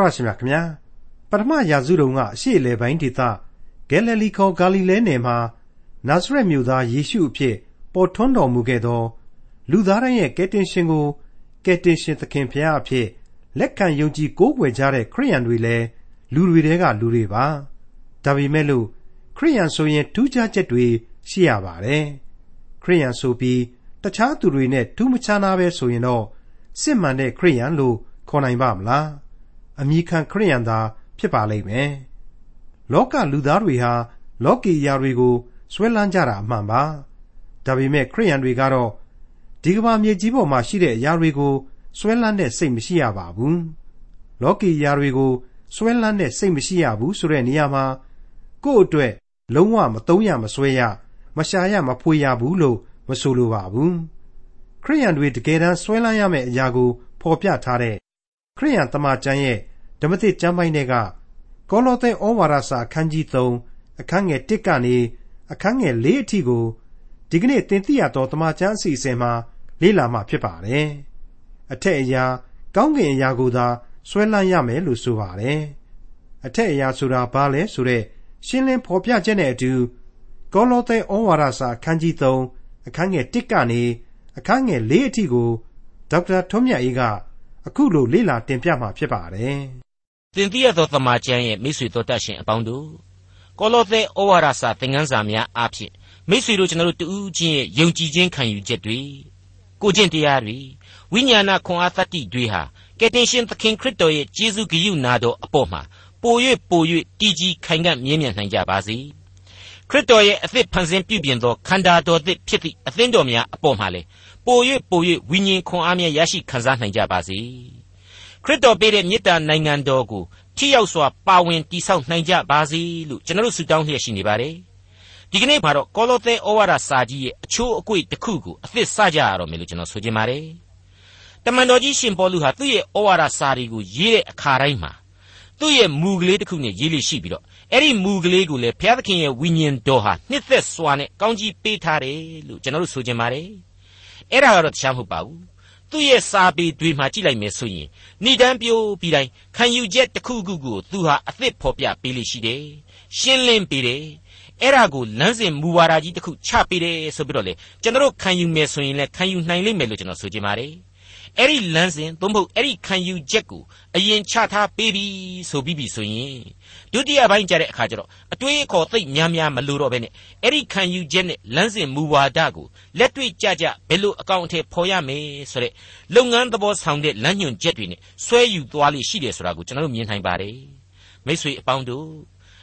တော်ရရှိမြခင်ဗျာပထမရာစုတုန်းကအရှိလေပိုင်းဒေသဂဲလလီခေါ်ဂါလိလဲနယ်မှာနာဇရက်မြို့သားယေရှုအဖြစ်ပေါ်ထွန်းတော်မူခဲ့သော လူသားတိုင်းရဲ့ကယ်တင်ရှင်ကိုကယ်တင်ရှင်သခင်ဖျားအဖြစ်လက်ခံယုံကြည်ကိုးကွယ်ကြတဲ့ခရိယန်တွေလည်းလူတွေတဲကလူတွေပါဒါပေမဲ့လို့ခရိယန်ဆိုရင်ထူးခြားချက်တွေရှိရပါတယ်ခရိယန်ဆိုပြီးတခြားသူတွေနဲ့ထူးမခြားနာပဲဆိုရင်တော့စစ်မှန်တဲ့ခရိယန်လို့ခေါ်နိုင်ပါမလား အမိခံခရိယန်သာ ဖြစ်ပါလိမ့်မယ်လောကလူသားတွေဟာ လောကီယာတွေကိုဆွဲလန်းကြတာအမှန်ပါဒါပေမဲ့ခရိယန်တွေကတော့ဒီကမ္ဘာမြေကြီးပေါ်မှာရှိတဲ့အရာတွေကိုဆွဲလန်းတဲ့စိတ်မရှိရပါဘူးလောကီယာတွေကိုဆွဲလန်းတဲ့စိတ်မရှိရဘူးဆိုတဲ့နေရာမှာကိုယ့်အတွက်လုံးဝမတုံးရမဆွဲရမရှာရမဖွေရဘူးလို့မဆိုလိုပါဘူးခရိယန်တွေတကယ်တမ်းဆွဲလန်းရမယ့်အရာကိုဖော်ပြထားတဲ့ ခရိယန်တမန်ကျမ်းရဲ့ဓမ္မသစ်ကျမ်းပိုင်းတွေကကောလောသဲဩဝါဒစာအခန်းကြီး3အခန်းငယ်1ကနေအခန်းငယ်4အထိကိုဒီကနေ့သင်သိရသောတမန်ကျမ်းအစီအစဉ်မှာလေ့လာမှဖြစ်ပါတယ်။အထက်အရာကောင်းကင်အရာကိုသာဆွဲလန်းရမယ်လို့ဆိုပါတယ်။အထက်အရာဆိုတာဘာလဲဆိုတဲ့ရှင်းလင်းဖော်ပြချက်နဲ့အတူကောလောသဲဩဝါဒစာအခန်းကြီး3အခန်းငယ်1ကနေအခန်းငယ်4အထိကိုဒေါက်တာထွန်းမြတ်အေးက အခုလိုလေ့လာတင်ပြမှာဖြစ်ပါတယ်။သင်သိရသောသမာကျမ်းရဲ့မိတ်ဆွေတို့တတ်ရှင်အပေါင်းတို့ကောလောသဲဩဝါဒစာသင်ခန်းစာများအားဖြင့်မိတ်ဆွေတို့ကျွန်တော်တို့တူးချင်းရဲ့ယုံကြည်ခြင်းခံယူချက်တွေကိုကျင့်တရားတွေဝိညာဏခွန်အားသတ္တိတွေဟာကယ်တင်ရှင်သခင်ခရစ်တော်ရဲ့ကျေးဇူးဂရုနာတော်အပေါ်မှာပို၍ပို၍တည်ကြည်ခိုင်ခံ့မြဲမြံနိုင်ကြပါစေခရစ်တော်ရဲ့အသစ်ဖန်ဆင်းပြုပြင်သောခန္ဓာတော်သစ်ဖြစ်သည့်အသင်းတော်များအပေါ်မှာလေ ပို၍ပို၍ဝိညာဉ်ခွန်အားများရရှိခံစားနိုင်ကြပါစေခရစ်တော်ပေးတဲ့မေတ္တာနိုင်ငံတော်ကိုထိရောက်စွာပါဝင်တည်ဆောက်နိုင်ကြပါစေလို့ကျွန်တော်ဆုတောင်းလျက်ရှိနေပါတယ်ဒီကနေ့မှာတော့ကောလောသဲဩဝါဒစာကြီးရဲ့အချိုးအကွေ့တစ်ခုကိုအသစ်စကြရတော့မယ်လို့ကျွန်တော်ဆိုချင်ပါတယ်တမန်တော်ကြီးရှင်ပေါလုဟာသူ့ရဲ့ဩဝါဒစာတွေကိုရေးတဲ့အခါတိုင်းမှာသူ့ရဲ့မူကလေးတစ်ခုနဲ့ရေးလိရှိပြီးတော့အဲ့ဒီမူကလေးကိုလည်းဘုရားသခင်ရဲ့ဝိညာဉ်တော်ဟာနှစ်သက်စွာနဲ့ကောင်းကြီးပေးထားတယ်လို့ကျွန်တော်တို့ဆိုချင်ပါတယ် အဲ့ဒါကတော့တခြားမဟုတ်ပါဘူးသူ့ရဲ့စာပေတွေမှာကြည့်လိုက်မယ်ဆိုရင်ဏိဒန်းပြိုးပြီးတိုင်းခံယူချက်တစ်ခုခုကိုသူဟာအသစ်ဖော်ပြပေးလိရှိတယ်ရှင်းလင်းပေးတယ်အဲ့ဒါကိုလမ်းစဉ်မူဝါဒကြီးတစ်ခုချပေးတယ်ဆိုပြီးတော့လေကျွန်တော်ခံယူမယ်ဆိုရင်လည်းခံယူနိုင်လိမ့်မယ်လို့ကျွန်တော်ဆိုချင်ပါတယ် အဲ့ဒီလမ်းစဉ်သို့မဟုတ်အဲ့ဒီခံယူချက်ကိုအရင်ချထားပေးပြီဆိုပြီးပြီဆိုရင်ဒုတိယပိုင်းကြတဲ့အခါကျတော့အတွေးအခေါ်သိပ်များများမလိုတော့ဘဲနဲ့အဲ့ဒီခံယူချက်နဲ့လမ်းစဉ်မူဝါဒကိုလက်တွေ့ကြကြဘယ်လိုအကောင့်အထည်ဖော်ရမယ်ဆိုတဲ့လုပ်ငန်းသဘောဆောင်တဲ့လမ်းညွှန်ချက်တွေနဲ့ဆွဲယူသွားလိရှိတယ်ဆိုတာကိုကျွန်တော်တို့မြင်နိုင်ပါတယ်မိတ်ဆွေအပေါင်းတို့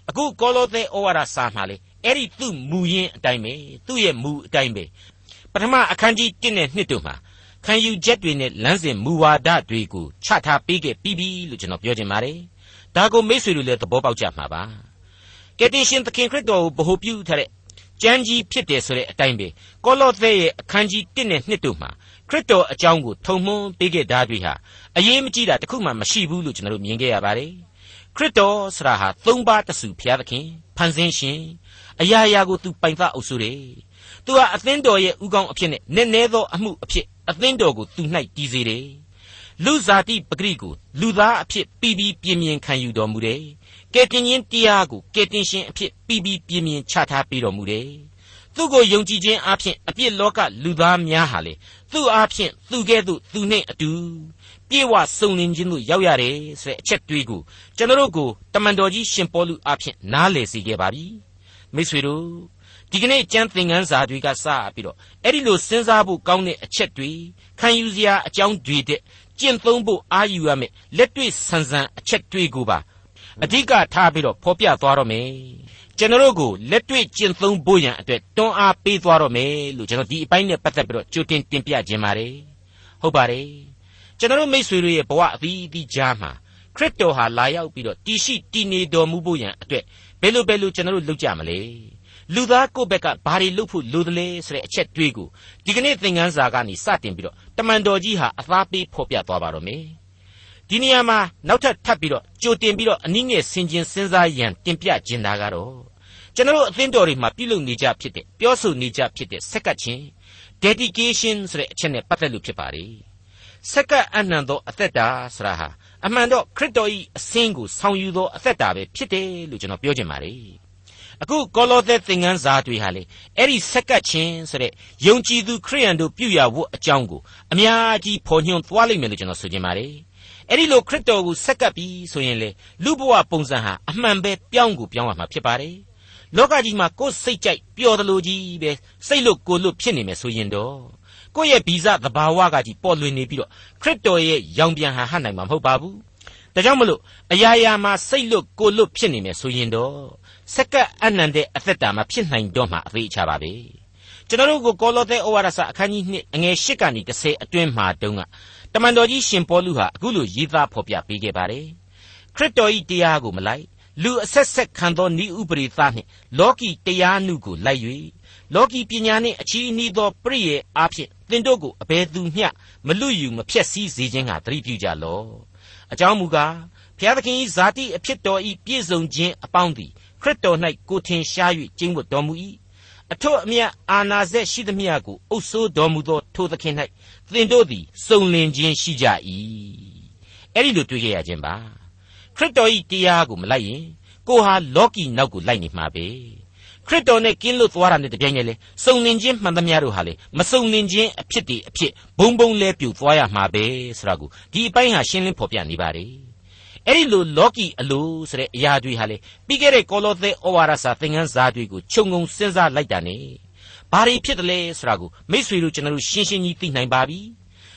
အခုကောလောသဲဩဝါဒစာမှာလေအဲ့ဒီသူ့မူရင်းအတိုင်းပဲသူ့ရဲ့မူအတိုင်းပဲပထမအခန်းကြီး1နဲ့2တို့မှာ ခံယူချက်တွေနဲ့လမ်းစဉ်မူဝါဒတွေကိုချထားပေးခဲ့ပြီးပြီလို့ကျွန်တော်ပြောချင်ပါတယ်။ဒါကိုမိษွေတို့လည်းသဘောပေါက်ကြမှာပါ။ကယ်တင်ရှင်သခင်ခရစ်တော်ကိုဗဟုပြုထားတဲ့ကျမ်းကြီးဖြစ်တယ်ဆိုတဲ့အတိုင်းပဲကောလောသဲရဲ့အခန်းကြီး1နဲ့2တို့မှာခရစ်တော်အကြောင်းကိုထုံမွန်းပေးခဲ့တာတွေဟာအရေးမကြီးတာတခုမှမရှိဘူးလို့ကျွန်တော်တို့မြင်ခဲ့ရပါတယ်။ခရစ်တော်ဆရာဟာသုံးပါးတဆူဘုရားသခင်ဖန်ဆင်းရှင်အရာရာကိုသူပိုင်သအုပ်စိုးတယ်။သူဟာအသင်းတော်ရဲ့ဥကောင်းအဖြစ်နဲ့နည်းနည်းသောအမှုအဖြစ် အသင်းတော်ကိုသူ၌တည်စေတယ်လူဇာတိပဂရိကိုလူသားအဖြစ်ပြီးပြီးပြင်းပြင်းခံယူတော်မူတယ်ကယ်တင်ရှင်တရားကိုကယ်တင်ရှင်အဖြစ်ပြီးပြီးပြင်းပြင်းချထားပေးတော်မူတယ်သူ့ကိုယုံကြည်ခြင်းအဖြစ်အပြစ်လောကလူသားများဟာလေသူ့အဖြစ်သူကဲ့သို့သူနှင့်အတူပြေဝစုံလင်ခြင်းတို့ရောက်ရတယ်ဆိုတဲ့အချက်တွေးကိုကျွန်တော်တို့ကိုတမန်တော်ကြီးရှင်ပေါလုအဖြစ်နားလည်စေခဲ့ပါပြီမိတ်ဆွေတို့ ဒီကနေ့ကျမ်းသင်ခန်းစာတွေကစပြီးတော့အဲ့ဒီလိုစဉ်းစားဖို့ကောင်းတဲ့အချက်တွေခံယူစရာအကြောင်းတွေတဲ့ကျင့်သုံးဖို့အာယူရမယ်လက်တွေ့ဆန်းဆန်းအချက်တွေကိုပါအဓိကထားပြီးတော့ဖော်ပြသွားတော့မယ်ကျွန်တော်တို့ကိုလက်တွေ့ကျင့်သုံးဖို့ရန်အတွက်တွန်းအားပေးသွားတော့မယ်လို့ကျွန်တော်ဒီအပိုင်းနဲ့ပတ်သက်ပြီးတော့ကြိုတင်တင်ပြခြင်းပါတယ်ဟုတ်ပါတယ်ကျွန်တော်တို့မိษွေတို့ရဲ့ဘဝအသီးသီးကြားမှာခရစ်တော်ဟာလာရောက်ပြီးတော့တည်ရှိတည်နေတော်မူဖို့ရန်အတွက်ဘယ်လိုဘယ်လိုကျွန်တော်တို့လုပ်ကြမလဲ လူသားကိုယ့်ဘက်ကဘာတွေလုပ်ဖို့လိုသလဲဆိုတဲ့အချက်တွေးကိုဒီကနေ့သင်ခန်းစာကနေစတင်ပြီးတော့တမန်တော်ကြီးဟာအသားပေးဖော်ပြသွားပါတော့မယ်ဒီနေရာမှာနောက်ထပ်ထပ်ပြီးတော့ကြိုတင်ပြီးတော့အနည်းငယ်ဆင်ခြင်စဉ်းစားရန်တင်ပြခြင်းတာကတော့ကျွန်တော်တို့အသင်းတော်တွေမှာပြုလုပ်နေကြဖြစ်တဲ့ပြောဆိုနေကြဖြစ်တဲ့ဆက်ကပ်ခြင်း dedication ဆိုတဲ့အချက်နဲ့ပတ်သက်လို့ဖြစ်ပါလေစက္ကပ်အနှံသောအသက်တာဆရာဟာအမှန်တော့ခရစ်တော်၏အစင်းကိုဆောင်ယူသောအသက်တာပဲဖြစ်တယ်လို့ကျွန်တော်ပြောချင်ပါတယ် အခုကောလောသဲသင်ခန်းစာတွေဟာလေအဲ့ဒီစက္ကပ်ချင်းဆိုတဲ့ယုံကြည်သူခရိယန်တို့ပြုရဝတ်အကြောင်းကိုအများကြီးဖော်ညွှန်းသွားလိမ့်မယ်လို့ကျွန်တော်ဆိုချင်ပါတယ်အဲ့ဒီလိုခရစ်တော်ကိုစက္ကပ်ပြီးဆိုရင်လေလူဘဝပုံစံဟာအမှန်ပဲပြောင်းကိုပြောင်းရမှာဖြစ်ပါတယ်လောကကြီးမှာကိုယ်စိတ်ကြိုက်ပျော်တယ်လို့ကြီးပဲစိတ်လွတ်ကိုယ်လွတ်ဖြစ်နေမယ်ဆိုရင်တော့ကိုယ့်ရဲ့ဗီဇသဘာဝကကြီးပေါ်လွင်နေပြီးတော့ခရစ်တော်ရဲ့ရောင်ပြန်ဟန်ဟနိုင်မှာမဟုတ်ပါဘူးဒါကြောင့်မလို့အရာရာမှာစိတ်လွတ်ကိုယ်လွတ်ဖြစ်နေမယ်ဆိုရင်တော့ စက္ကပ်အနန္တဲ့အသက်တာမှာဖြစ်နိုင်တော့မှအသေးချပါပဲကျွန်တော်တို့ကိုကောလောသဲဩဝါဒစာအခန်းကြီး2အငယ်8ကနေ10အတွင်းမှာတုန်းကတမန်တော်ကြီးရှင်ပေါလုဟာအခုလိုရေးသားဖော်ပြပေးခဲ့ပါတယ်ခရစ်တော်၏တရားကိုမလိုက်လူအဆက်ဆက်ခံသောဤဥပရိသနှင့်လောကီတရားနုကိုလိုက်၍လောကီပညာနှင့်အချီးနှီးသောပရိယေအားဖြင့်သင်တို့ကိုအဘယ်သူမျှမလွတ်ယူမဖြက်စီးစေခြင်းကသတိပြုကြလော့အကြောင်းမူကားဘုရားသခင်၏ဇာတိအဖြစ်တော်၏ပြည့်စုံခြင်းအပေါင်းသည် ခရစ်တော်၌ကိုထင်ရှား၍ကျင့်ဝတ်တော်မူ၏အထွတ်အမြတ်အာနာစက်ရှိသမျှကိုအုပ်ဆိုးတော်မူသောထိုသခင်၌သင်တို့သည်စုံလင်ခြင်းရှိကြ၏အဲ့ဒီလိုတွေ့ရခြင်းပါခရစ်တော်၏တရားကိုမလိုက်ရင်ကိုဟာလောကီနောက်ကိုလိုက်နေမှာပဲခရစ်တော်နဲ့ကင်းလွတ်သွားတာနဲ့တပြိုင်နက်လေစုံလင်ခြင်းမှန်သမျှတို့ဟာလေမစုံလင်ခြင်းအဖြစ်တည်းအဖြစ်ဘုံဘုံလဲပြူသွားရမှာပဲဆိုတာကိုဒီအပိုင်းဟာရှင်းလင်းဖော်ပြနေပါတယ် အဲ့ဒီလိုလောကီအလိုဆိုတဲ့အရာတွေဟာလေပြီးခဲ့တဲ့ကောလောသဲဩဝါဒစာသင်ခန်းစာတွေကိုခြုံငုံစဉ်းစားလိုက်တာ ਨੇ ဘာတွေဖြစ်တယ်လဲဆိုတာကိုမိษွေတို့ကျွန်တော်တို့ရှင်းရှင်းကြီးသိနိုင်ပါပြီ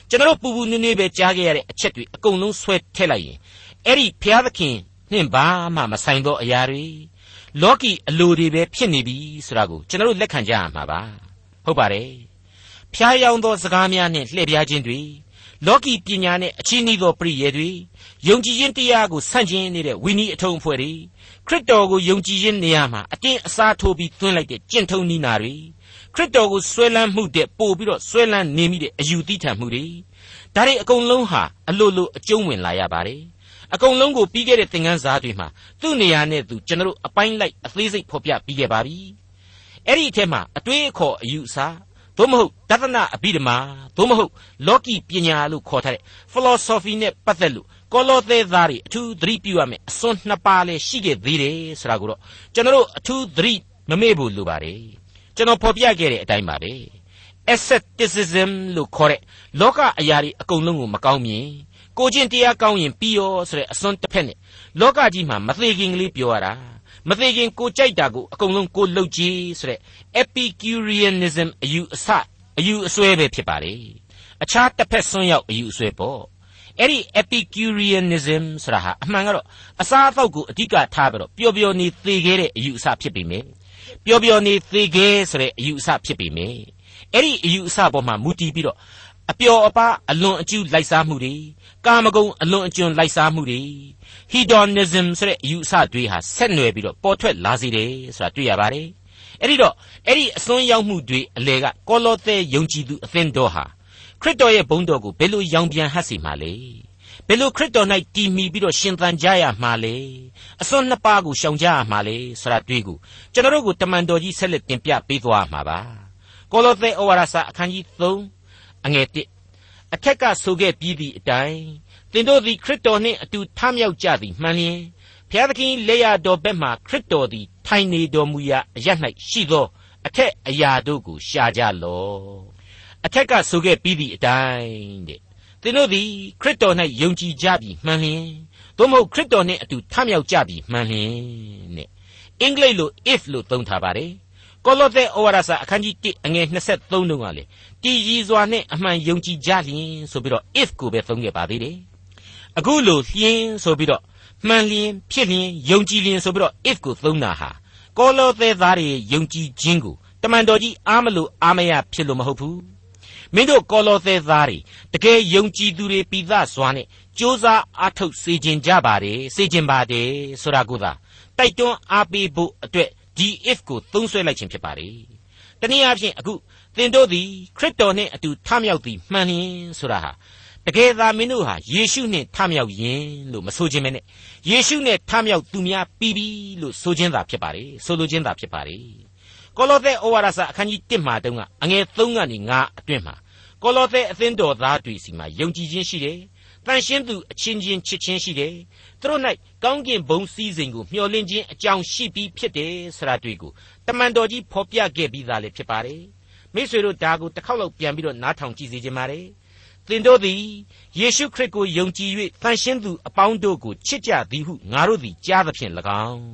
ကျွန်တော်တို့ပူပူနွေးနွေးပဲကြားခဲ့ရတဲ့အချက်တွေအကုန်လုံးဆွဲထည့်လိုက်ရင်အဲ့ဒီဘုရားသခင်နှင့်ဘာမှမဆိုင်သောအရာတွေလောကီအလိုတွေပဲဖြစ်နေပြီဆိုတာကိုကျွန်တော်တို့လက်ခံကြရမှာပါဟုတ်ပါတယ်ဖျားယောင်းသောစကားများနဲ့လှည့်ပြားခြင်းတွေ လောကီပညာနဲ့အချင်းဤသောပရိယေတွေယုံကြည်ခြင်းတရားကိုဆန့်ကျင်နေတဲ့ဝိနည်းအထုံအဖွဲ့တွေခရစ်တော်ကိုယုံကြည်ခြင်းနေရာမှာအတင်းအစားထိုးပြီးသွင်းလိုက်တဲ့ကျင့်ထုံးနည်းနာတွေခရစ်တော်ကိုဆွဲလန်းမှုတဲ့ပို့ပြီးတော့ဆွဲလန်းနေမိတဲ့အယူသီးထန်မှုတွေဒါတွေအကုန်လုံးဟာအလိုလိုအကျုံးဝင်လာရပါတယ်အကုန်လုံးကိုပြီးခဲ့တဲ့သင်ခန်းစာတွေမှာသူ့နေရာနဲ့သူကျွန်တော်တို့အပိုင်းလိုက်အသေးစိတ်ဖော်ပြပြီးခဲ့ပါပြီအဲ့ဒီအထက်မှာအတွေးအခေါ်အယူအဆ သို့မဟုတ်တသနာအဘိဓမ္မာသို့မဟုတ်လောကီပညာလို့ခေါ်ထားတဲ့ philosophy နဲ့ပတ်သက်လို့ကောလောသဲသားတွေအထူးသတိပြုရမယ်အစွန်းနှစ်ပါးလဲရှိခဲ့သေးတယ်ဆိုတာကိုတော့ကျွန်တော်တို့အထူးသတိမမေ့ဘူးလိုပါတယ်ကျွန်တော်ဖော်ပြခဲ့တဲ့အတိုင်းပါပဲ asceticism လို့ခေါ်တဲ့လောကအရာတွေအကုန်လုံးကိုမကောင်းမြင်ကိုချင်းတရားကောင်းရင်ပြီးရောဆိုတဲ့အစွန်းတစ်ဖက်နဲ့လောကကြီးမှာမသေးခင်ကလေးပြောရတာ မသေးခင်ကိုကြိုက်တာကိုအကုန်လုံးကိုလှုပ်ကြည့်ဆိုတဲ့ epicureanism အယူအဆအယူအဆွဲပဲဖြစ်ပါလေအခြားတစ်ဖက်ဆွန်းရောက်အယူအဆွဲပေါ့အဲ့ဒီ epicureanism ဆိုတာဟာအမှန်ကတော့အစားအသောက်ကိုအဓိကထားပြီးတော့ပျော်ပျော်နေသေခဲ့တဲ့အယူအဆဖြစ်ပေမယ့်ပျော်ပျော်နေသေခဲ့ဆိုတဲ့အယူအဆဖြစ်ပေမယ့်အဲ့ဒီအယူအဆပေါ်မှာမူတည်ပြီးတော့အပျော်အပါအလွန်အကျူးလိုက်စားမှုတွေကာမဂုဏ်အလွန်အကျွံလိုက်စားမှုတွေ hedonism ဆိုတဲ့အယူအဆတွေဟာဆက်နွယ်ပြီးတော့ပေါ်ထွက်လာစေတယ်ဆိုတာတွေ့ရပါတယ်အဲ့ဒီတော့အဲ့ဒီအစွန်းရောက်မှုတွေအလေကကောလောသဲယုံကြည်သူအသင်းတော်ဟာခရစ်တော်ရဲ့ဘုန်းတော်ကိုဘယ်လိုရောင်ပြန်ဟပ်စီမှာလဲဘယ်လိုခရစ်တော်၌တည်မီပြီးတော့ရှင်သန်ကြရမှာလဲအစွန်းနှစ်ပါးကိုရှောင်ကြရမှာလဲဆိုတာတွေ့ကိုကျွန်တော်တို့ကိုတမန်တော်ကြီးဆက်လက်တင်ပြပေးသွားမှာပါကောလောသဲဩဝါဒစာအခန်းကြီး3အငယ်1အထက်ကဆိုခဲ့ပြီးသည့်အတိုင်း သင်တို့သည်ခရစ်တော်နှင့်အတူထမြောက်ကြသည်မှန်လျင်ဘုရားသခင်လက်ရတော်ဘက်မှခရစ်တော်သည်ထိုင်နေတော်မူရာအရ၌ရှိသောအထက်အရာတို့ကိုရှာကြလော့အထက်ကဆိုခဲ့ပြီးသည့်အတိုင်းတဲ့သင်တို့သည်ခရစ်တော်၌ယုံကြည်ကြပြီမှန်လျင်သို့မဟုတ်ခရစ်တော်နှင့်အတူထမြောက်ကြပြီမှန်လျင်တဲ့အင်္ဂလိပ်လို if လို့သုံးထားပါတယ်ကောလောသဲဩဝါဒစာအခန်းကြီး1အငယ်23တုန်းကလေတည်ရည်စွာနဲ့အမှန်ယုံကြည်ကြလျင်ဆိုပြီးတော့ if ကိုပဲသုံးခဲ့ပါသေးတယ် အခုလိုလျင်ဆိုပြီးတော့မှန်လျင်ဖြစ်လျင်ယုံကြည်လျင်ဆိုပြီးတော့ if ကိုသုံးတာဟာကောလောသဲသားတွေယုံကြည်ခြင်းကိုတမန်တော်ကြီးအားမလို့အားမရဖြစ်လို့မဟုတ်ဘူးမင်းတို့ကောလောသဲသားတွေတကယ်ယုံကြည်သူတွေပိသစွာနဲ့ကြိုးစားအားထုတ်စေခြင်းကြပါတယ်စေခြင်းပါတယ်ဆိုတာကိုသာတိုက်တွန်းအားပေးဖို့အတွက်ဒီ if ကိုသုံးဆွဲလိုက်ခြင်းဖြစ်ပါလေတနည်းအားဖြင့်အခုသင်တို့သည်ခရစ်တော်နှင့်အတူထမြောက်သည်မှန်လျင်ဆိုတာဟာ တကယ်သာမင်းတို့ဟာယေရှုနှင့်ထမြောက်ယင်လို့မဆိုခြင်းပဲနဲ့ယေရှုနဲ့ထမြောက်သူများပြီးပြီလို့ဆိုခြင်းသာဖြစ်ပါလေဆိုလိုခြင်းသာဖြစ်ပါလေကောလောသဲဩဝါဒစာအခန်းကြီး1မှာတုန်းကအငယ်3ကနေ9အတွင်းမှာကောလောသဲအသင်းတော်သားတွေစီမှာယုံကြည်ခြင်းရှိတယ်တန်ရှင်းသူအချင်းချင်းချစ်ချင်းရှိတယ်သူတို့၌ကောင်းကင်ဘုံစည်းစိမ်ကိုမျှော်လင့်ခြင်းအကြောင်းရှိပြီးဖြစ်တယ်ဆိုတာတွေ့ကိုတမန်တော်ကြီးဖော်ပြခဲ့ပြီးသားလည်းဖြစ်ပါတယ်မိတ်ဆွေတို့ဒါကိုတစ်ခေါက်လောက်ပြန်ပြီးတော့နားထောင်ကြည့်စေချင်ပါတယ် သင်တို့သည်ယေရှုခရစ်ကိုယုံကြည်၍တန်ရှင်းသူအပေါင်းတို့ကိုချစ်ကြသည်ဟုငါတို့သည်ကြားသဖြင့်၎င်း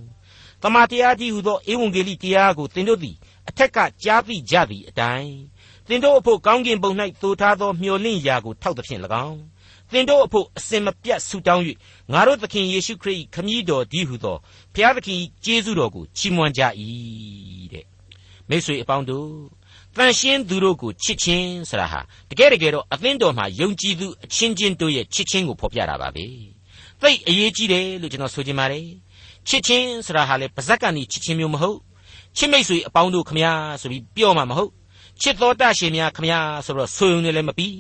တမန်တရားကြီးဟုသောဧဝံဂေလိတရားကိုသင်တို့သည်အထက်ကကြားသိကြသည့်အတိုင်းသင်တို့အဖို့ကောင်းကင်ဘုံ၌သိုထားသောမျှော်လင့်ရာကိုထောက်သဖြင့်၎င်းသင်တို့အဖို့အစင်မပြတ်ဆုတောင်း၍ငါတို့သခင်ယေရှုခရစ်၏ခမည်းတော်ဒီဟုသောဘုရားသခင်၏ကျေးဇူးတော်ကိုချီးမွမ်းကြ၏တဲ့မိတ်ဆွေအပေါင်းတို့ တန်ရှင်းသူတို့ကိုချစ်ခြင်းဆိုတာဟာတကယ်တကယ်တော့အသင်းတော်မှာယုံကြည်သူအချင်းချင်းတို့ရဲ့ချစ်ခြင်းကိုဖော်ပြတာပါပဲသိအရေးကြီးတယ်လို့ကျွန်တော်ဆိုချင်ပါတယ်ချစ်ချင်းဆိုတာဟာလေပါဇက်ကနေချစ်ချင်းမျိုးမဟုတ်ချစ်မိတ်ဆွေအပေါင်းတို့ခမညာဆိုပြီးပြောမှာမဟုတ်ချစ်တော်တရှင်များခမညာဆိုတော့ဆိုရုံနဲ့လည်းမပြီး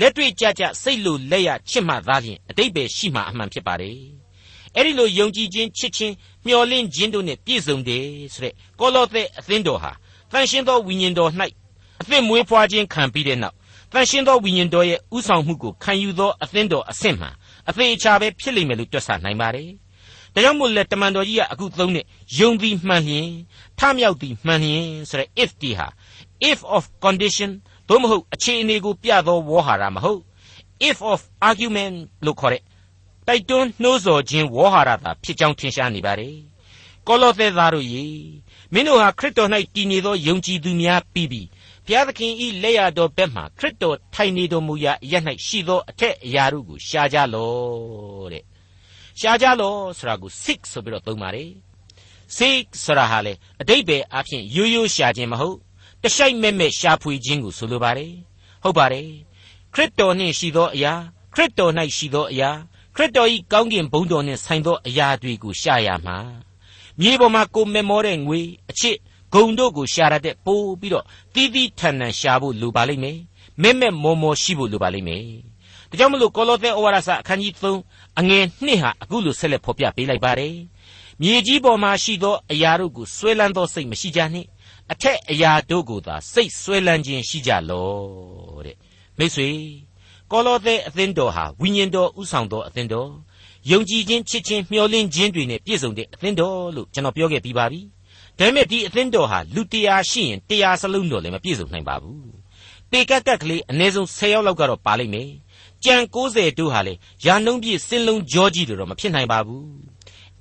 လက်တွေ့ကြကြစိတ်လိုလက်ရချစ်မှသားလျင်အတိတ်ပဲရှိမှအမှန်ဖြစ်ပါတယ်အဲ့ဒီလိုယုံကြည်ခြင်းချစ်ခြင်းမျှော်လင့်ခြင်းတို့နဲ့ပြည့်စုံတယ်ဆိုတဲ့ကောလောသဲအသင်းတော်ဟာ တန်ရှင်းသောဝိညာဉ်တော်၌အသစ်မွေးဖွားခြင်းခံပြီးတဲ့နောက်တန်ရှင်းသောဝိညာဉ်တော်ရဲ့ဥဆောင်မှုကိုခံယူသောအသင်းတော်အဆင့်မှအသေးအချာပဲဖြစ်လိမ့်မယ်လို့တွက်ဆနိုင်ပါတယ်ဒါကြောင့်မို့လဲတမန်တော်ကြီးကအခုသုံးတဲ့ယုံသည်မှန်လျင်ထမြောက်သည်မှန်လျင်ဆိုတဲ့ if တီဟာ if of condition သို့မဟုတ်အခြေအနေကိုပြသောဝေါ်ဟာရမဟုတ် if of argument လို့ခေါ်တဲ့တိုက်တွန်းနှိုးဆော်ခြင်းဝေါ်ဟာရသာဖြစ်ကြောင်းထင်ရှားနေပါတယ်ကောလောသဲသားတို့ရေ မင်းတို့ဟာခရစ်တော်၌တည်နေသောယုံကြည်သူများပြီးပြီးဘုရားသခင်ဤလက်ရတော်ဘက်မှခရစ်တော်ထိုင်နေတော်မူရာအရ၌ရှိသောအထက်အရာတို့ကိုရှားကြလောတဲ့ရှားကြလောဆိုတာကို seek ဆိုပြီးတော့သုံးပါတယ် seek ဆိုတာဟာလေအတိတ်ပဲအဖြစ်ရိုးရိုးရှာခြင်းမဟုတ်တရှိုက်မဲ့မဲ့ရှာဖွေခြင်းကိုဆိုလိုပါတယ်ဟုတ်ပါတယ်ခရစ်တော်နှင့်ရှိသောအရာခရစ်တော်၌ရှိသောအရာခရစ်တော်၏ကောင်းကင်ဘုန်းတော်နှင့်ဆိုင်သောအရာတွေကိုရှာရမှာ မြေပေါ်မှာကိုမမောတဲ့ငွေအချစ်ဂုံတို့ကိုရှာရတဲ့ပိုးပြီးတော့တီးတီးထန်ထန်ရှာဖို့လိုပါလိမ့်မယ်မဲ့မဲ့မောမောရှိဖို့လိုပါလိမ့်မယ်ဒါကြောင့်မလို့ကောလောသဲဩဝါဒစာအခန်းကြီး3အငယ်2ဟာအခုလိုဆက်လက်ဖော်ပြပေးလိုက်ပါတယ်မြေကြီးပေါ်မှာရှိသောအရာတို့ကိုဆွဲလန်းသောစိတ်မရှိကြနှင့်အထက်အရာတို့ကိုသာစိတ်ဆွဲလန်းခြင်းရှိကြလောတဲ့မိတ်ဆွေကောလောသဲအသင်းတော်ဟာဝိညာဉ်တော်ဥဆောင်သောအသင်းတော် ယုံကြည်ခြင်းချစ်ခြင်းမျှော်လင့်ခြင်းတွေနဲ့ပြည့်စုံတဲ့အသင်းတော်လို့ကျွန်တော်ပြောခဲ့ပြီးပါပြီဒါပေမဲ့ဒီအသင်းတော်ဟာလူတရားရှိရင်တရားစလုံးတော်လည်းမပြည့်စုံနိုင်ပါဘူးပေကက်ကက်ကလေးအနည်းဆုံး10ယောက်လောက်ကတော့ပါလိမ့်မယ်ကြံ90တို့ဟာလေရာနှုံးပြည့်စင်လုံးကြောကြီးလို့တော့မဖြစ်နိုင်ပါဘူး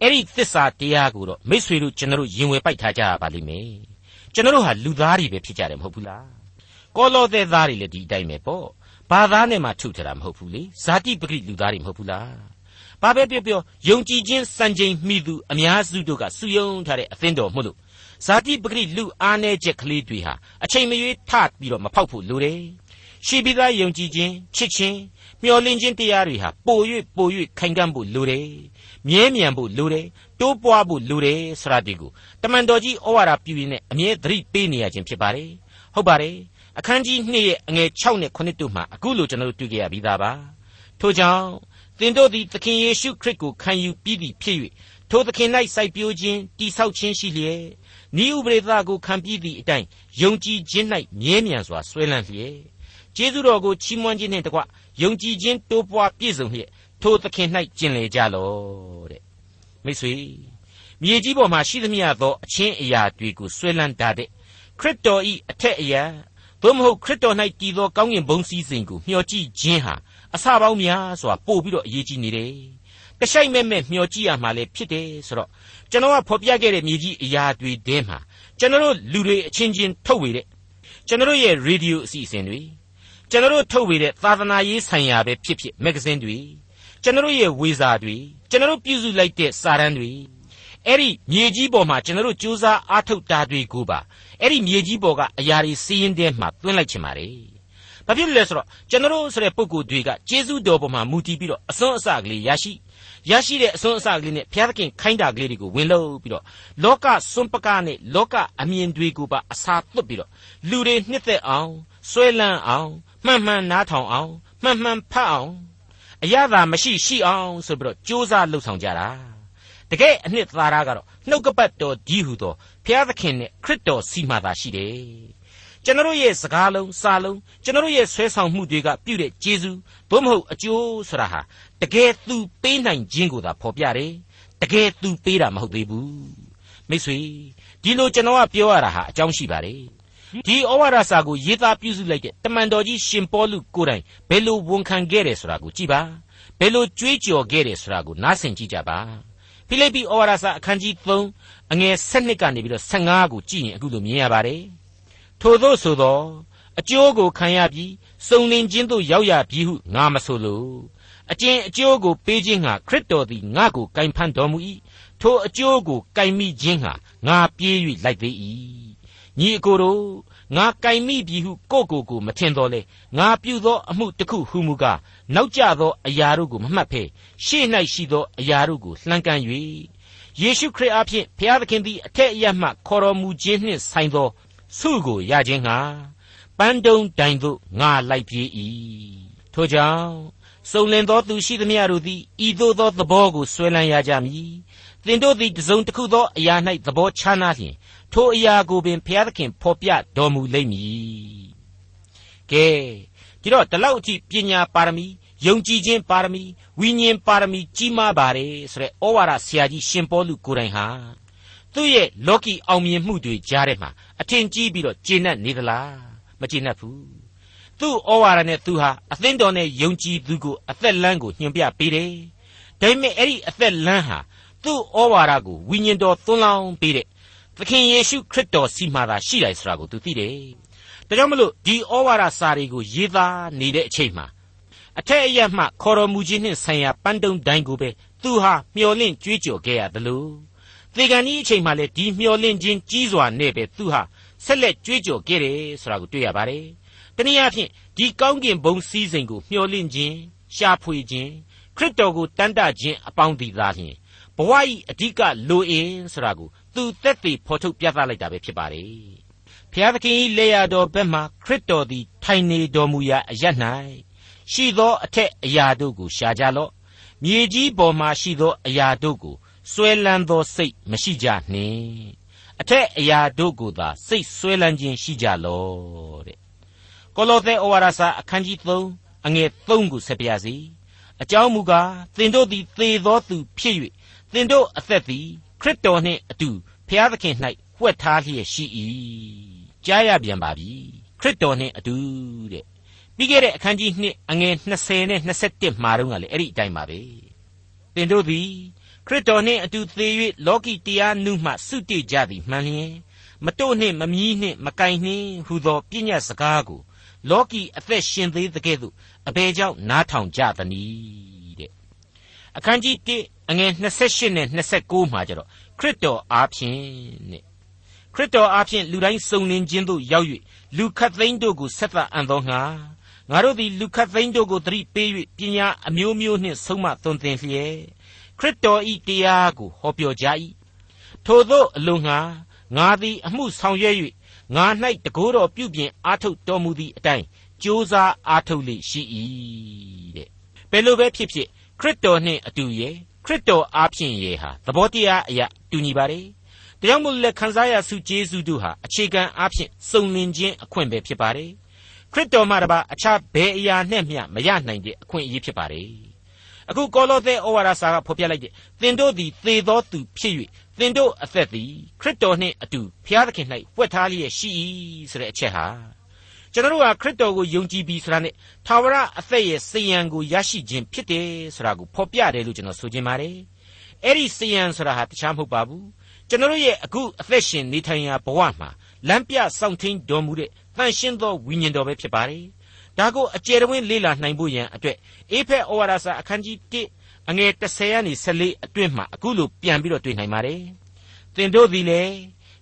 အဲ့ဒီသစ္စာတရားကိုတော့မိษွေတို့ကျွန်တော်တို့ရင်ဝယ်ပိုက်ထားကြရပါလိမ့်မယ်ကျွန်တော်တို့ဟာလူသားတွေပဲဖြစ်ကြတယ်မဟုတ်ဘူးလားကောလောသဲသားတွေလည်းဒီအတိုင်းပဲပေါ့ဘာသားနဲ့မှထုထတာမဟုတ်ဘူးလေဇာတိပဂိလူသားတွေမဟုတ်ဘူးလား ဘာပဲပြောပြောယုံကြည်ခြင်းစံချိန်မိသူအများစုတို့ကစုယုံထားတဲ့အသင်းတော်မို့လို့ဇာတိပဂိလူအားနေချက်ကလေးတွေဟာအချိန်မရွေးထပြီးတော့မဖောက်ဖို့လိုတယ်ရှိပြီးသားယုံကြည်ခြင်းချစ်ခြင်းမျှော်လင့်ခြင်းတရားတွေဟာပို၍ပို၍ခိုင်ခံ့ဖို့လိုတယ်မြဲမြံဖို့လိုတယ်တိုးပွားဖို့လိုတယ်ဆိုတာဒီကိုတမန်တော်ကြီးဩဝါဒပြုရင်းနဲ့အမြဲသတိပေးနေရခြင်းဖြစ်ပါတယ်ဟုတ်ပါတယ်အခန်းကြီး2ရဲ့အငယ်6နဲ့9တို့မှာအခုလိုကျွန်တော်တို့တွေ့ကြရပြီးသားပါထို့ကြောင့် သင်တို့သည်သခင်ယေရှုခရစ်ကိုခံယူပြီးပြီဖြစ်၍ထိုသခင်၌စိုက်ပျိုးခြင်းတိဆောက်ခြင်းရှိလျက်ဤဥပရိသကိုခံပြီးသည့်အတိုင်းယုံကြည်ခြင်း၌မြဲမြံစွာဆွဲလန်းလျက်ကျေးဇူးတော်ကိုချီးမွမ်းခြင်းနှင့်တကွယုံကြည်ခြင်းတိုးပွားပြည့်စုံလျက်ထိုသခင်၌ကျင်လည်ကြလော့တဲ့မိတ်ဆွေမြေကြီးပေါ်မှာရှိသမျှသောအချင်းအရာတွေကိုဆွဲလန်းတာတဲ့ခရစ်တော်ဤအထက်အရာသို့မဟုတ်ခရစ်တော်၌တည်သောကောင်းကင်ဘုံစည်းစိမ်ကိုမျှော်ကြည့်ခြင်းဟာ အစပေါင်းများစွာပို့ပြီးတော့အရေးကြီးနေတယ်။တရှိုက်မဲ့မဲ့မျှော်ကြည့်ရမှာလည်းဖြစ်တယ်ဆိုတော့ကျွန်တော်ကဖော်ပြခဲ့တဲ့မြေကြီးအရာတွေထဲမှာကျွန်တော်တို့လူတွေအချင်းချင်းထုတ်ဝေတဲ့ကျွန်တော်ရဲ့ရေဒီယိုအစီအစဉ်တွေကျွန်တော်တို့ထုတ်ဝေတဲ့သာသနာရေးဆိုင်ရာပဲဖြစ်ဖြစ်မဂ္ဂဇင်းတွေကျွန်တော်ရဲ့ဝေစာတွေကျွန်တော်ပြုစုလိုက်တဲ့စာတမ်းတွေအဲ့ဒီမြေကြီးပေါ်မှာကျွန်တော်တို့စူးစမ်းအားထုတ်တာတွေကိုပါအဲ့ဒီမြေကြီးပေါ်ကအရာတွေစီးရင်တဲ့မှာတွင်းလိုက်ချင်ပါလေ။ ဘာဖြစ်လို့လဲဆိုတော့ကျွန်တော်ဆိုတဲ့ပုံကိုယ်တွေကကျေးဇူးတော်ပေါ်မှာမူတည်ပြီးတော့အစွန်းအစကလေးရရှိရရှိတဲ့အစွန်းအစကလေးနဲ့ဘုရားသခင်ခိုင်းတာကလေးတွေကိုဝင်လို့ပြီးတော့လောကစွန့်ပကားနဲ့လောကအမြင်တွေကိုပါအစာသွတ်ပြီးတော့လူတွေနှစ်သက်အောင်ဆွဲလန်းအောင်မှန်မှန်နားထောင်အောင်မှန်မှန်ဖတ်အောင်အရသာမရှိရှိအောင်ဆိုပြီးတော့ကြိုးစားလှုပ်ဆောင်ကြတာတကယ်အနှစ်သာရကတော့နှုတ်ကပတ်တော်ကြီးဟူသောဘုရားသခင်နဲ့ခရစ်တော်စီမှာသာရှိတယ် ကျွန်တော်ရဲ့စကားလုံးစာလုံးကျွန်တော်ရဲ့ဆွဲဆောင်မှုတွေကပြုတဲ့ကျေးဇူးသို့မဟုတ်အကျိုးဆိုတာဟာတကယ်သူပေးနိုင်ခြင်းကိုသာဖော်ပြတယ်တကယ်သူပေးတာမဟုတ်သေးဘူးမိတ်ဆွေဒီလိုကျွန်တော်ကပြောရတာဟာအကြောင်းရှိပါတယ်ဒီဩဝါဒစာကိုရေးသားပြုစုလိုက်တဲ့တမန်တော်ကြီးရှင်ပေါလုကိုယ်တိုင်ဘယ်လိုဝန်ခံခဲ့တယ်ဆိုတာကိုကြည့်ပါဘယ်လိုကြွေးကြော်ခဲ့တယ်ဆိုတာကိုနားဆင်ကြည့်ကြပါဖိလိပ္ပိဩဝါဒစာအခန်းကြီး3အငယ်7ကနေပြီးတော့15ကိုကြည့်ရင်အခုလိုမြင်ရပါတယ် ထို့သောဆိုသောအကျိုးကိုခံရပြီးစုံလင်ခြင်းသို့ရောက်ရပြီဟုငါမဆိုလိုအကျင့်အကျိုးကိုပေးခြင်းဟာခရစ်တော်သည်ငါ့ကိုကင်ဖန်တော်မူ၏ထိုအကျိုးကိုကင်မိခြင်းဟာငါပြေး၍လိုက်သေး၏ညီအကိုတို့ငါကင်မိပြီဟုကိုယ့်ကိုယ်ကိုမထင်တော်လေငါပြုသောအမှုတစ်ခုဟုမူကားနောက်ကျသောအရာတို့ကိုမမှတ်ဖဲရှေ့၌ရှိသောအရာတို့ကိုလှမ်းကမ်း၍ယေရှုခရစ်အားဖြင့်ဘုရားသခင်သည်အထက်အရမှခေါ်တော်မူခြင်းနှင့်ဆိုင်သော ဆုကိုရခြင်းဟာပန်းတုံတိုင်သို့ငါလိုက်ပြေး၏ထို့ကြောင့်စုံလင်သောသူရှိသမျှတို့သည်ဤသို့သောသဘောကိုဆွဲလန်းရကြမည်သင်တို့သည်တစုံတစ်ခုသောအရာ၌သဘောချနာလျင်ထိုအရာကိုပင်ဘုရားသခင်ဖော်ပြတော်မူလိမ့်မည်ကဲဒီတော့ဒီလောက်အထိပညာပါရမီယုံကြည်ခြင်းပါရမီဝိညာဉ်ပါရမီကြီးမားပါတယ်ဆိုတဲ့ဩဝါဒဆရာကြီးရှင်ပေါလုကိုယ်တိုင်ဟာ သူ့ရဲ့လောကီအောင်မြင်မှုတွေကြားထဲမှာအထင်ကြီးပြီးတော့ကျေနပ်နေသလားမကျေနပ်ဘူးသူ့ဩဝါဒနဲ့သူဟာအသင်းတော်နဲ့ယုံကြည်သူကိုအသက်လမ်းကိုညွှန်ပြပေးတယ်ဒါပေမဲ့အဲ့ဒီအသက်လမ်းဟာသူ့ဩဝါဒကိုဝိညာဉ်တော်သွန်းလောင်းပေးတဲ့သခင်ယေရှုခရစ်တော်စီမှာသာရှိတယ်ဆိုတာကိုသူသိတယ်ဒါကြောင့်မလို့ဒီဩဝါဒစာတွေကိုရေးသားနေတဲ့အချိန်မှာအထက်အရမှခေါ်တော်မူခြင်းနှင့်ဆိုင်ရာပန်းတုံတိုင်းကိုပဲသူဟာမျော်လင့်ကြွေးကြော်ခဲ့ရတယ်လို့ သေကန်ဒီအချိန်မှလည်းဒီမျော်လင့်ခြင်းကြီးစွာနဲ့ပဲသူဟာဆက်လက်ကြွေးကြော်ခဲ့တယ်ဆိုတာကိုတွေ့ရပါတယ်တနည်းအားဖြင့်ဒီကောင်းကင်ဘုံစည်းစိမ်ကိုမျှော်လင့်ခြင်းရှာဖွေခြင်းခရစ်တော်ကိုတန်တခြင်းအပေါင်းဒီသားလျှင်ဘဝဤအဓိကလိုအင်းဆိုတာကိုသူသက်သေဖော်ထုတ်ပြသလိုက်တာပဲဖြစ်ပါတယ်ဖျားသခင်၏လေယာတော်ဘက်မှခရစ်တော်သည်ထိုင်နေတော်မူရာအရ၌ရှိသောအထက်အရာတို့ကိုရှာကြလော့မြေကြီးပေါ်မှရှိသောအရာတို့ကို ဆွဲလန်းသောစိတ်မရှိကြနှင့်အထက်အရာတို့ကိုသာစိတ်ဆွဲလန်းခြင်းရှိကြလော့တဲ့ကောလောသဲဩဝါဒစာအခန်းကြီး3အငယ်3ကိုဆက်ပြစီအကြောင်းမူကားသင်တို့သည်သေသောသူဖြစ်၍သင်တို့အသက်သည်ခရစ်တော်နှင့်အတူဖျားသခင်၌ဝှက်ထားလျက်ရှိ၏ကြားရပြန်ပါပြီခရစ်တော်နှင့်အတူတဲ့ပြီးခဲ့တဲ့အခန်းကြီး2အငယ်20နဲ့21မှာတော့ကလည်းအဲ့ဒီအတိုင်းပါပဲသင်တို့သည် ခရစ်တော်နှင့်အတူသေ၍လောကီတရားနုမှစွတိကြသည်မှန်လျင်မတို့နှင့်မမြီးနှင့်မကင်နှင့်ဟူသောပြည့်ညတ်စကားကိုလောကီအသက်ရှင်သေးတဲ့ကဲ့သို့အဘယ်ကြောင့်နားထောင်ကြသနည်းတဲ့အခန်းကြီး1အငယ်28နဲ့29မှာကျတော့ခရစ်တော်အားဖြင့်တဲ့ခရစ်တော်အားဖြင့်လူတိုင်းစုံလင်ခြင်းသို့ရောက်၍လူခတ်သိမ်းတို့ကိုဆက်သအံ့သောငါငါတို့သည်လူခတ်သိမ်းတို့ကိုသတိပေး၍ပညာအမျိုးမျိုးနှင့်ဆုံးမသွန်သင်လျက် ခရစ်တော်ဤတရားကိုဟောပြောကြ၏ထို့သောအလုံးငါငါသည်အမှုဆောင်ရွက်၍ငါ၌တကိုးတော်ပြုပြင်အားထုတ်တော်မူသည့်အတိုင်းကြိုးစားအားထုတ်လေရှိ၏တဲ့ဘယ်လိုပဲဖြစ်ဖြစ်ခရစ်တော်နှင့်အတူရဲ့ခရစ်တော်အားဖြင့်ရဲ့ဟာသဘောတရားအရာတူညီပါတယ်တရားမို့လက်ခံစားရစုကျေးဇူးတို့ဟာအခြေခံအားဖြင့်စုံလင်ခြင်းအခွင့်ပဲဖြစ်ပါတယ်ခရစ်တော်မှတပါအခြားဘယ်အရာနဲ့မျှမရနိုင်တဲ့အခွင့်အရေးဖြစ်ပါတယ် အခုကောလောသဲဩဝါဒစာကဖော်ပြလိုက်တဲ့သင်တို့သည်သေသောသူဖြစ်၍သင်တို့အသက်သည်ခရစ်တော်နှင့်အတူဘုရားသခင်၌ပွက်ထားလျက်ရှိ၏ဆိုတဲ့အချက်ဟာကျွန်တော်တို့ဟာခရစ်တော်ကိုယုံကြည်ပြီးဆိုတာနဲ့သာဝရအသက်ရဲ့စေယံကိုရရှိခြင်းဖြစ်တယ်ဆိုတာကိုဖော်ပြတယ်လို့ကျွန်တော်ဆိုချင်ပါတယ်အဲ့ဒီစေယံဆိုတာဟာတခြားမဟုတ်ပါဘူးကျွန်တော်ရဲ့အခုအသက်ရှင်နေထိုင်ရာဘဝမှာလမ်းပြစောင့်ထင်းတော်မူတဲ့တန်ရှင်းသောဝိညာဉ်တော်ပဲဖြစ်ပါတယ် ဒါကိုအကျယ်တဝင်းလေ့လာနိုင်ဖို့ရန်အတွက်အေဖက်ဩဝါဒစာအခန်းကြီး1အငယ်30ကနေ14အတွင်းမှာအခုလိုပြန်ပြီးတော့တွေ့နိုင်ပါတယ်သင်တို့သည်လည်း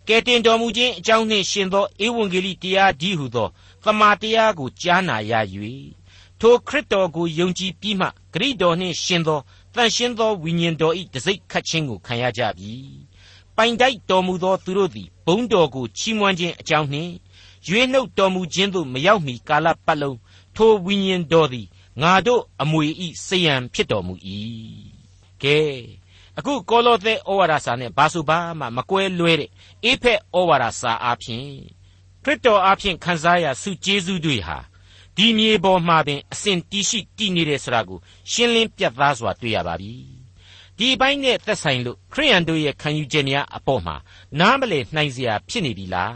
ကဲတင်တော်မူခြင်းအကြောင်းနှင့်ရှင်သောဧဝံဂေလိတရားဒီဟုသောသမာတရားကိုကြားနာရ၍ထိုခရစ်တော်ကိုယုံကြည်ပြီးမှဂရိတော်နှင့်ရှင်သောတန်ရှင်းသောဝိညာဉ်တော်၏တစိ့ခတ်ခြင်းကိုခံရကြပြီပိုင်တိုက်တော်မူသောသူတို့သည်ဘုံတော်ကိုချီးမွမ်းခြင်းအကြောင်းနှင့်ရွေးနှုတ်တော်မူခြင်းသို့မရောက်မီကာလပတ်လုံး ထိုဝိညာဉ်တော်သည်ငါတို့အမွေဤစေယံဖြစ်တော်မူ၏ကဲအခုကောလောသဲဩဝါဒစာနဲ့ဘာဆိုဘာမှမကွဲလွဲတဲ့အေဖက်ဩဝါဒစာအဖြစ်ခရစ်တော်အားဖြင့်ခံစားရဆုကျေးဇူးတွေဟာဒီမြေပေါ်မှာပင်အစဉ်တည်ရှိတည်နေတဲ့ဆိုတာကိုရှင်းလင်းပြသစွာတွေ့ရပါပြီဒီအပိုင်းနဲ့သက်ဆိုင်လို့ခရိယန်တို့ရဲ့ခံယူချက်များအပေါ်မှာနားမလည်နိုင်စရာဖြစ်နေပြီလား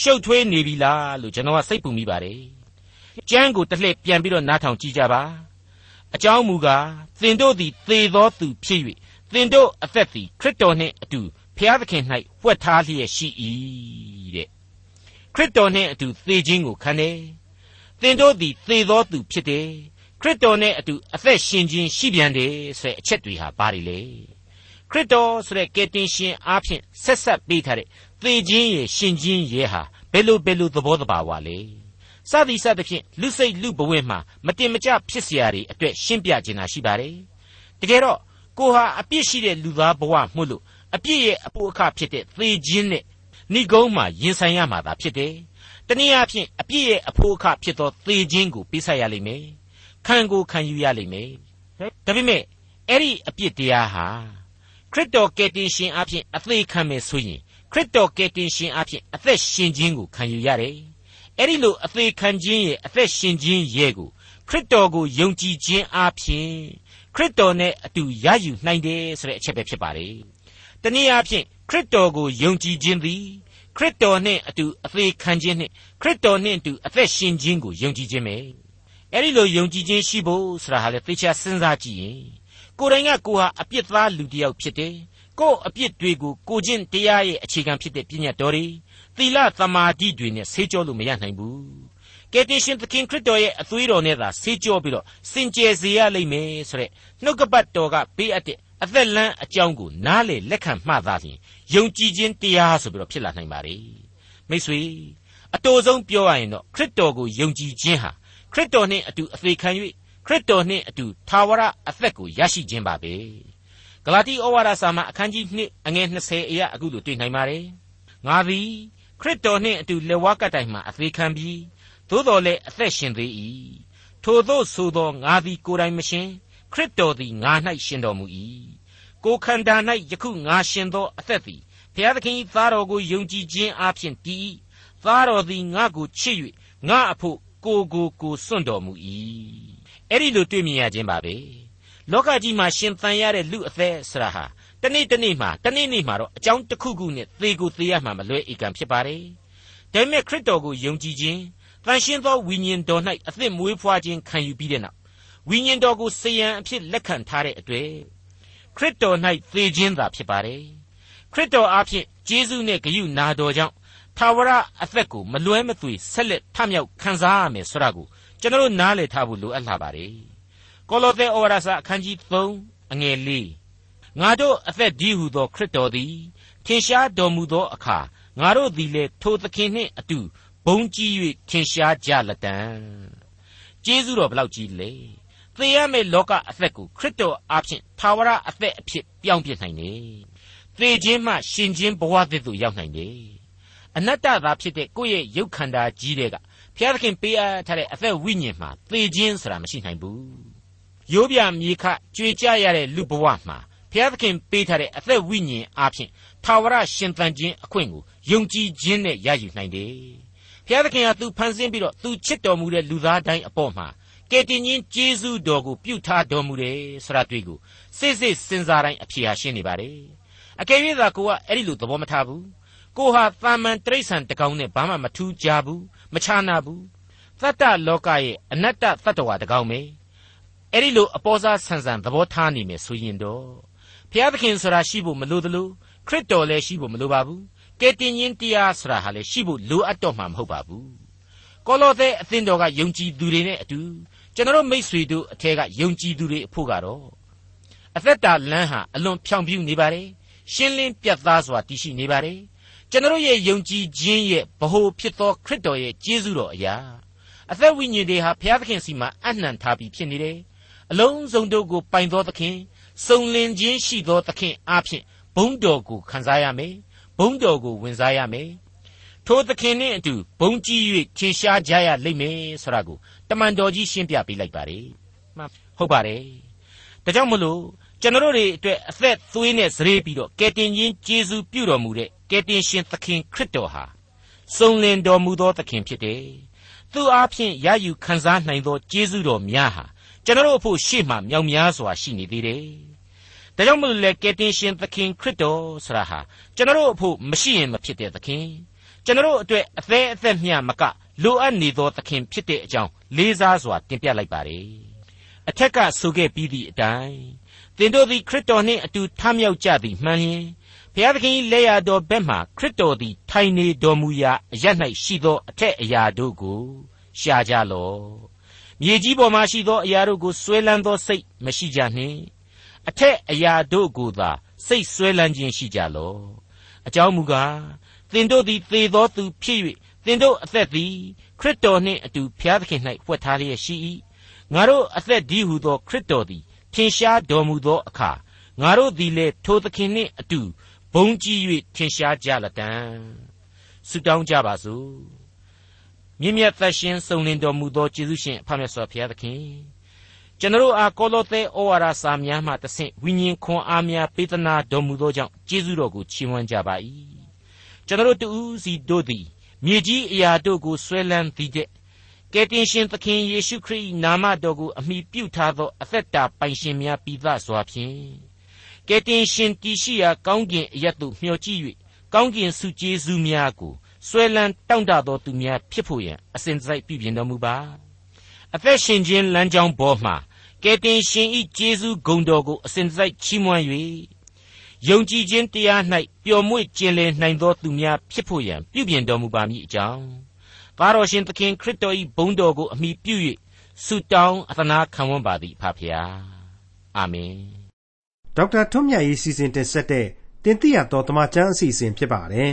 ရှုပ်ထွေးနေပြီလားလို့ကျွန်တော်ကစိတ်ပူမိပါတယ် ကျမ်းကိုတစ်လှည့်ပြန်ပြီးတော့နားထောင်ကြည့်ကြပါအကြောင်းမူကားသင်တို့သည်သေသောသူဖြစ်၍သင်တို့အသက်သည်ခရစ်တော်နှင့်အတူဖျားသခင်၌ဝှက်ထားလျက်ရှိ၏တဲ့ခရစ်တော်နှင့်အတူသေခြင်းကိုခံတယ်သင်တို့သည်သေသောသူဖြစ်တယ်ခရစ်တော်နဲ့အတူအသက်ရှင်ခြင်းရှိပြန်တယ်ဆိုတဲ့အချက်တွေဟာဘာတွေလဲခရစ်တော်ဆိုတဲ့ကယ်တင်ရှင်အားဖြင့်ဆက်ဆက်ပေးထားတဲ့သေခြင်းရဲ့ရှင်ခြင်းရဲ့ဟာဘယ်လိုဘယ်လိုသဘောတဘာဝလဲ စသည်စသဖြင့်လူစိတ်လူဘဝမှာမတင်မကျဖြစ်เสียတွေအတွက်ရှင်းပြခြင်းသာရှိပါတယ်တကယ်တော့ကိုဟာအပြစ်ရှိတဲ့လူသားဘဝမှုလို့အပြစ်ရဲ့အဖို့အခဖြစ်တဲ့သေခြင်းနဲ့ဏိကုံးမှာရင်ဆိုင်ရမှာသာဖြစ်တယ်တနည်းအားဖြင့်အပြစ်ရဲ့အဖို့အခဖြစ်သောသေခြင်းကိုပေးဆက်ရလိမ့်မယ်ခံကိုခံယူရလိမ့်မယ်ဒါပေမဲ့အဲ့ဒီအပြစ်တရားဟာခရစ်တော်ကယ်တင်ရှင်အဖြစ်အသေးခံမယ်ဆိုရင်ခရစ်တော်ကယ်တင်ရှင်အဖြစ်အသက်ရှင်ခြင်းကိုခံယူရတယ် အဲ့ဒီလိုအသေးခံခြင်းရဲ့အသက်ရှင်ခြင်းရဲ့ကိုခရစ်တော်ကိုယုံကြည်ခြင်းအပြင်ခရစ်တော်နဲ့အတူရယူနိုင်တယ်ဆိုတဲ့အချက်ပဲဖြစ်ပါလေတနည်းအားဖြင့်ခရစ်တော်ကိုယုံကြည်ခြင်းသည်ခရစ်တော်နှင့်အတူအသေးခံခြင်းနှင့်ခရစ်တော်နှင့်အတူအသက်ရှင်ခြင်းကိုယုံကြည်ခြင်းပဲအဲ့ဒီလိုယုံကြည်ခြင်းရှိဖို့ဆိုတာဟာလေသေချာစဉ်းစားကြည့်ရင်ကိုယ်တိုင်ကကိုဟာအပြစ်သားလူတစ်ယောက်ဖြစ်တယ်ကို့အပြစ်တွေကိုကိုချင်းတရားရဲ့အခြေခံဖြစ်တဲ့ပြည့်ညတ်တော်တွေ သီလသမာဓိတွေနဲ့ဆေးကြောလို့မရနိုင်ဘူးကယ်တင်ရှင်သခင်ခရစ်တော်ရဲ့အသွေးတော်နဲ့သာဆေးကြောပြီးတော့စင်ကြယ်စေရလိမ့်မယ်ဆိုတဲ့နှုတ်ကပတ်တော်ကပေးအပ်တဲ့အသက်လန်းအကြောင်းကိုနားလေလက်ခံမှသာလျှင်ယုံကြည်ခြင်းတရားဆိုပြီးတော့ဖြစ်လာနိုင်ပါ रे မိတ်ဆွေအတူဆုံးပြောရရင်တော့ခရစ်တော်ကိုယုံကြည်ခြင်းဟာခရစ်တော်နှင့်အတူအသေးခံ၍ခရစ်တော်နှင့်အတူသာဝရအသက်ကိုရရှိခြင်းပါပဲဂလာတိဩဝါဒစာမှာအခန်းကြီး2အငယ်20အရာအခုလိုတွေ့နိုင်ပါတယ်ငါသည် ခရစ်တော်နှင့်အတူလက်ဝါးကတိုင်မှအသေးခံပြီးသို့တော်လည်းအသက်ရှင်သေး၏ထို့သောဆိုသောငါသည်ကိုယ်တိုင်မရှင်ခရစ်တော်သည်ငါ၌ရှင်တော်မူ၏ကိုခန္ဓာ၌ယခုငါရှင်သောအသက်သည်ဘုရားသခင်၏သားတော်ကိုယုံကြည်ခြင်းအပြင်တည်သားတော်သည်ငါကိုချစ်၍ငါအဖို့ကိုကိုကိုစွန့်တော်မူ၏အဲ့ဒီလိုတွေ့မြင်ရခြင်းပါပဲလောကကြီးမှာရှင်သန်ရတဲ့လူအသက်ဆရာဟာ တနေ့တနေ့မှာတနေ့နေ့မှာတော့အကြောင်းတစ်ခုခုနဲ့သေကိုသေရမှာမလွဲဧကံဖြစ်ပါတယ်ဒါပေမဲ့ခရစ်တော်ကိုယုံကြည်ခြင်းတန်ရှင်းသောဝိညာဉ်တော်၌အသက်မွေးဖွားခြင်းခံယူပြီးတဲ့နောက်ဝိညာဉ်တော်ကိုစေယံအဖြစ်လက်ခံထားတဲ့အတွက်ခရစ်တော်၌သေခြင်းသာဖြစ်ပါတယ်ခရစ်တော်အားဖြင့်ဂျေဇုနဲ့ဂရုနာတော်ကြောင့်ထာဝရအသက်ကိုမလွဲမသွေဆက်လက်ထမြောက်ခံစားရမယ်ဆိုတာကိုကျွန်တော်နားလည်ထားဖို့လိုအပ်လာပါတယ်ကောလောသဲဩဝါဒစာအခန်းကြီး3အငယ်၄ ငါတို့အသက်ဒီဟုသောခရစ်တော်သည်ထင်ရှားတော်မူသောအခါငါတို့သည်လည်းထိုသခင်နှင့်အတူဘုံကြီး၍ထင်ရှားကြလတံကျေးဇူးတော်ဘလောက်ကြီးလဲသေရမယ့်လောကအသက်ကိုခရစ်တော်အားဖြင့်သာဝရအသက်အဖြစ်ပြောင်းပြနိုင်တယ်သေခြင်းမှရှင်ခြင်းဘဝသစ်သို့ရောက်နိုင်တယ်အနတ္တသာဖြစ်တဲ့ကိုယ့်ရဲ့ရုပ်ခန္ဓာကြီးတဲ့ကဘုရားသခင်ပေးအပ်ထားတဲ့အသက်ဝိညာဉ်မှာသေခြင်းဆိုတာမရှိနိုင်ဘူးရိုးပြမြေခကြွေကြရတဲ့လူဘဝမှာ ဘုရားသခင်ပေးထားတဲ့အသက်ဝိညာဉ်အားဖြင့်သာဝရရှင်သန်ခြင်းအခွင့်ကိုယုံကြည်ခြင်းနဲ့ရယူနိုင်တယ်ဘုရားသခင်ကသူဖန်ဆင်းပြီးတော့သူချစ်တော်မူတဲ့လူသားတိုင်းအပေါ်မှာကယ်တင်ရှင်ကျေးဇူးတော်ကိုပြုထားတော်မူတယ်ဆိုတာတွေ့ကိုစိတ်စိတ်စဉ်းစားတိုင်းအဖြေဟာရှင်းနေပါတယ်အကယ်၍သာကိုကအဲ့ဒီလိုသဘောမထားဘူးကိုဟာသာမန်တိရစ္ဆာန်တကောင်နဲ့ဘာမှမထူးကြဘူးမခြားနာဘူးသတ္တလောကရဲ့အနတ္တသတ္တဝါတကောင်ပဲအဲ့ဒီလိုအပေါ်စားဆန်ဆန်သဘောထားနေမယ်ဆိုရင်တော့ ဘုရားသခင်ဆိုတာရှိဖို့မလိုသလိုခရစ်တော်လည်းရှိဖို့မလိုပါဘူးကယ်တင်ရှင်တရားဆိုတာဟာလည်းရှိဖို့လိုအပ်တော့မှာမဟုတ်ပါဘူးကောလောသဲအသင်းတော်ကယုံကြည်သူတွေနဲ့အတူကျွန်တော်မိษွေတို့အထက်ကယုံကြည်သူတွေအဖို့ကတော့အသက်တာလမ်းဟာအလွန်ဖြောင်ပြူနေပါတယ်ရှင်းလင်းပြတ်သားစွာတည်ရှိနေပါတယ်ကျွန်တော်ရဲ့ယုံကြည်ခြင်းရဲ့ဗဟိုဖြစ်သောခရစ်တော်ရဲ့ကျေးဇူးတော်အရာအသက်ဝိညာဉ်တွေဟာဘုရားသခင်စီမှာအနှံထားပြီးဖြစ်နေတယ်အလုံးစုံတို့ကိုပိုင်သောသခင် စုံလင်ခြင်းရှိသောသခင်အားဖြင့်ဘုန်းတော်ကိုခံစားရမယ်ဘုန်းတော်ကိုဝင်စားရမယ်ထိုသခင်နှင့်အတူဘုံကြီး၍ထင်ရှားကြရလိမ့်မယ်ဆိုတာကိုတမန်တော်ကြီးရှင်းပြပေးလိုက်ပါတယ်မှန်ဟုတ်ပါတယ်ဒါကြောင့်မလို့ကျွန်တော်တို့တွေအတွက်အသက်သွေးနဲ့စရေးပြီးတော့ကယ်တင်ရှင်ယေရှုပြုတော်မူတဲ့ကယ်တင်ရှင်သခင်ခရစ်တော်ဟာစုံလင်တော်မူသောသခင်ဖြစ်တယ်။သူအားဖြင့်ရယူခံစားနိုင်သောကျေးဇူးတော်များဟာကျွန်တော်တို့အဖို့ရှေ့မှမြောက်များစွာရှိနေသေးတယ်။ ဒါကြောင့်မလို့လေကယ်တင်ရှင်သခင်ခရစ်တော်ဆရာဟာကျွန်တော်တို့အဖို့မရှိရင်မဖြစ်တဲ့သခင်ကျွန်တော်တို့အတွက်အသေးအသက်မျှမကလိုအပ်နေသောသခင်ဖြစ်တဲ့အကြောင်းလေးစားစွာတင်ပြလိုက်ပါတယ်။အထက်ကဆိုခဲ့ပြီးသည့်အတိုင်းသင်တို့သည်ခရစ်တော်နှင့်အတူထမြောက်ကြသည်မှန်လျင်ဘုရားသခင်လက်ရတော်ဘက်မှခရစ်တော်သည်ထိုင်နေတော်မူရာအရ၌ရှိသောအထက်အရာတို့ကိုရှာကြလော့မြေကြီးပေါ်မှာရှိသောအရာတို့ကိုဆွဲလန်းသောစိတ်မရှိကြနှင့် အထက်အရာတို့ကိုသာစိတ်ဆွဲလန်းခြင်းရှိကြလော့အကြောင်းမူကားသင်တို့သည်သေသောသူဖြစ်၍သင်တို့အသက်သည်ခရစ်တော်နှင့်အတူဘုရားသခင်၌ဖွက်ထားလျက်ရှိ၏ငါတို့အသက်ဒီဟုသောခရစ်တော်သည်ထင်ရှားတော်မူသောအခါငါတို့သည်လည်းထိုသခင်နှင့်အတူဘုံကြီး၍ထင်ရှားကြလတံဆုတောင်းကြပါစို့မြင့်မြတ်သက်ရှင်စုံလင်တော်မူသောကျေးဇူးရှင်အဖမြတ်စွာဘုရားသခင် ကျွန်တော်အားကောလောသဲဩဝါဒစာများမှတဆင့်ဝိညာဉ်ခွန်အားများပေးသနာတော်မူသောကြောင့်ကျေးဇူးတော်ကိုချီးမွမ်းကြပါ၏ကျွန်တော်တူးစီတို့သည်မြေကြီးအရာတို့ကိုဆွဲလန်းသည်တဲ့ကယ်တင်ရှင်သခင်ယေရှုခရစ်နာမတော်ကိုအမိပြုထားသောအသက်တာပိုင်ရှင်များပြီးသားစွာဖြင့်ကယ်တင်ရှင်တည်ရှိရာကောင်းကင်အရတ်သို့မျှော်ကြည့်၍ကောင်းကင်ဆုကျေးဇူးများကိုဆွဲလန်းတောင့်တသောသူများဖြစ်ဖို့ရန်အစဉ်တစိုက်ပြုပြင်တော်မူပါအသက်ရှင်ခြင်းလမ်းကြောင်းပေါ်မှာ ကယ်တင်ရှင်ဤကျေးဇူးဂုဏ်တော်ကိုအစဉ်တစိုက်ချီးမွမ်း၍ယုံကြည်ခြင်းတရား၌ပျော်မွေ့ကျင်လည်နိုင်သောသူများဖြစ်ဖို့ရန်ပြုပြင်တော်မူပါမည်အကြောင်းသားတော်ရှင်သခင်ခရစ်တော်၏ဘုန်းတော်ကိုအမိပြု၍ဆုတောင်းအသနာခံဝန်ပါသည်ဖဖျားအာမင်ဒေါက်တာထွန်းမြတ်ရေးစီစဉ်တင်ဆက်တဲ့တင်ပြတော်တမချန်းအစီအစဉ်ဖြစ်ပါတယ်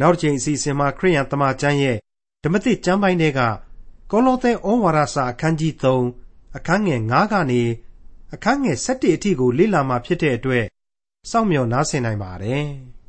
နောက်တစ်ချိန်အစီအစဉ်မှာခရိယန်တမချန်းရဲ့ဓမ္မသစ်ကျမ်းပိုင်းတွေကကောလောသဲဩဝါဒစာအခန်းကြီး3 အခန်းငယ်9ကနေအခန်းငယ်7အထိကိုလေ့လာမှဖြစ်တဲ့အတွက်စောင့်မျှော်နားဆင်နိုင်ပါတယ်။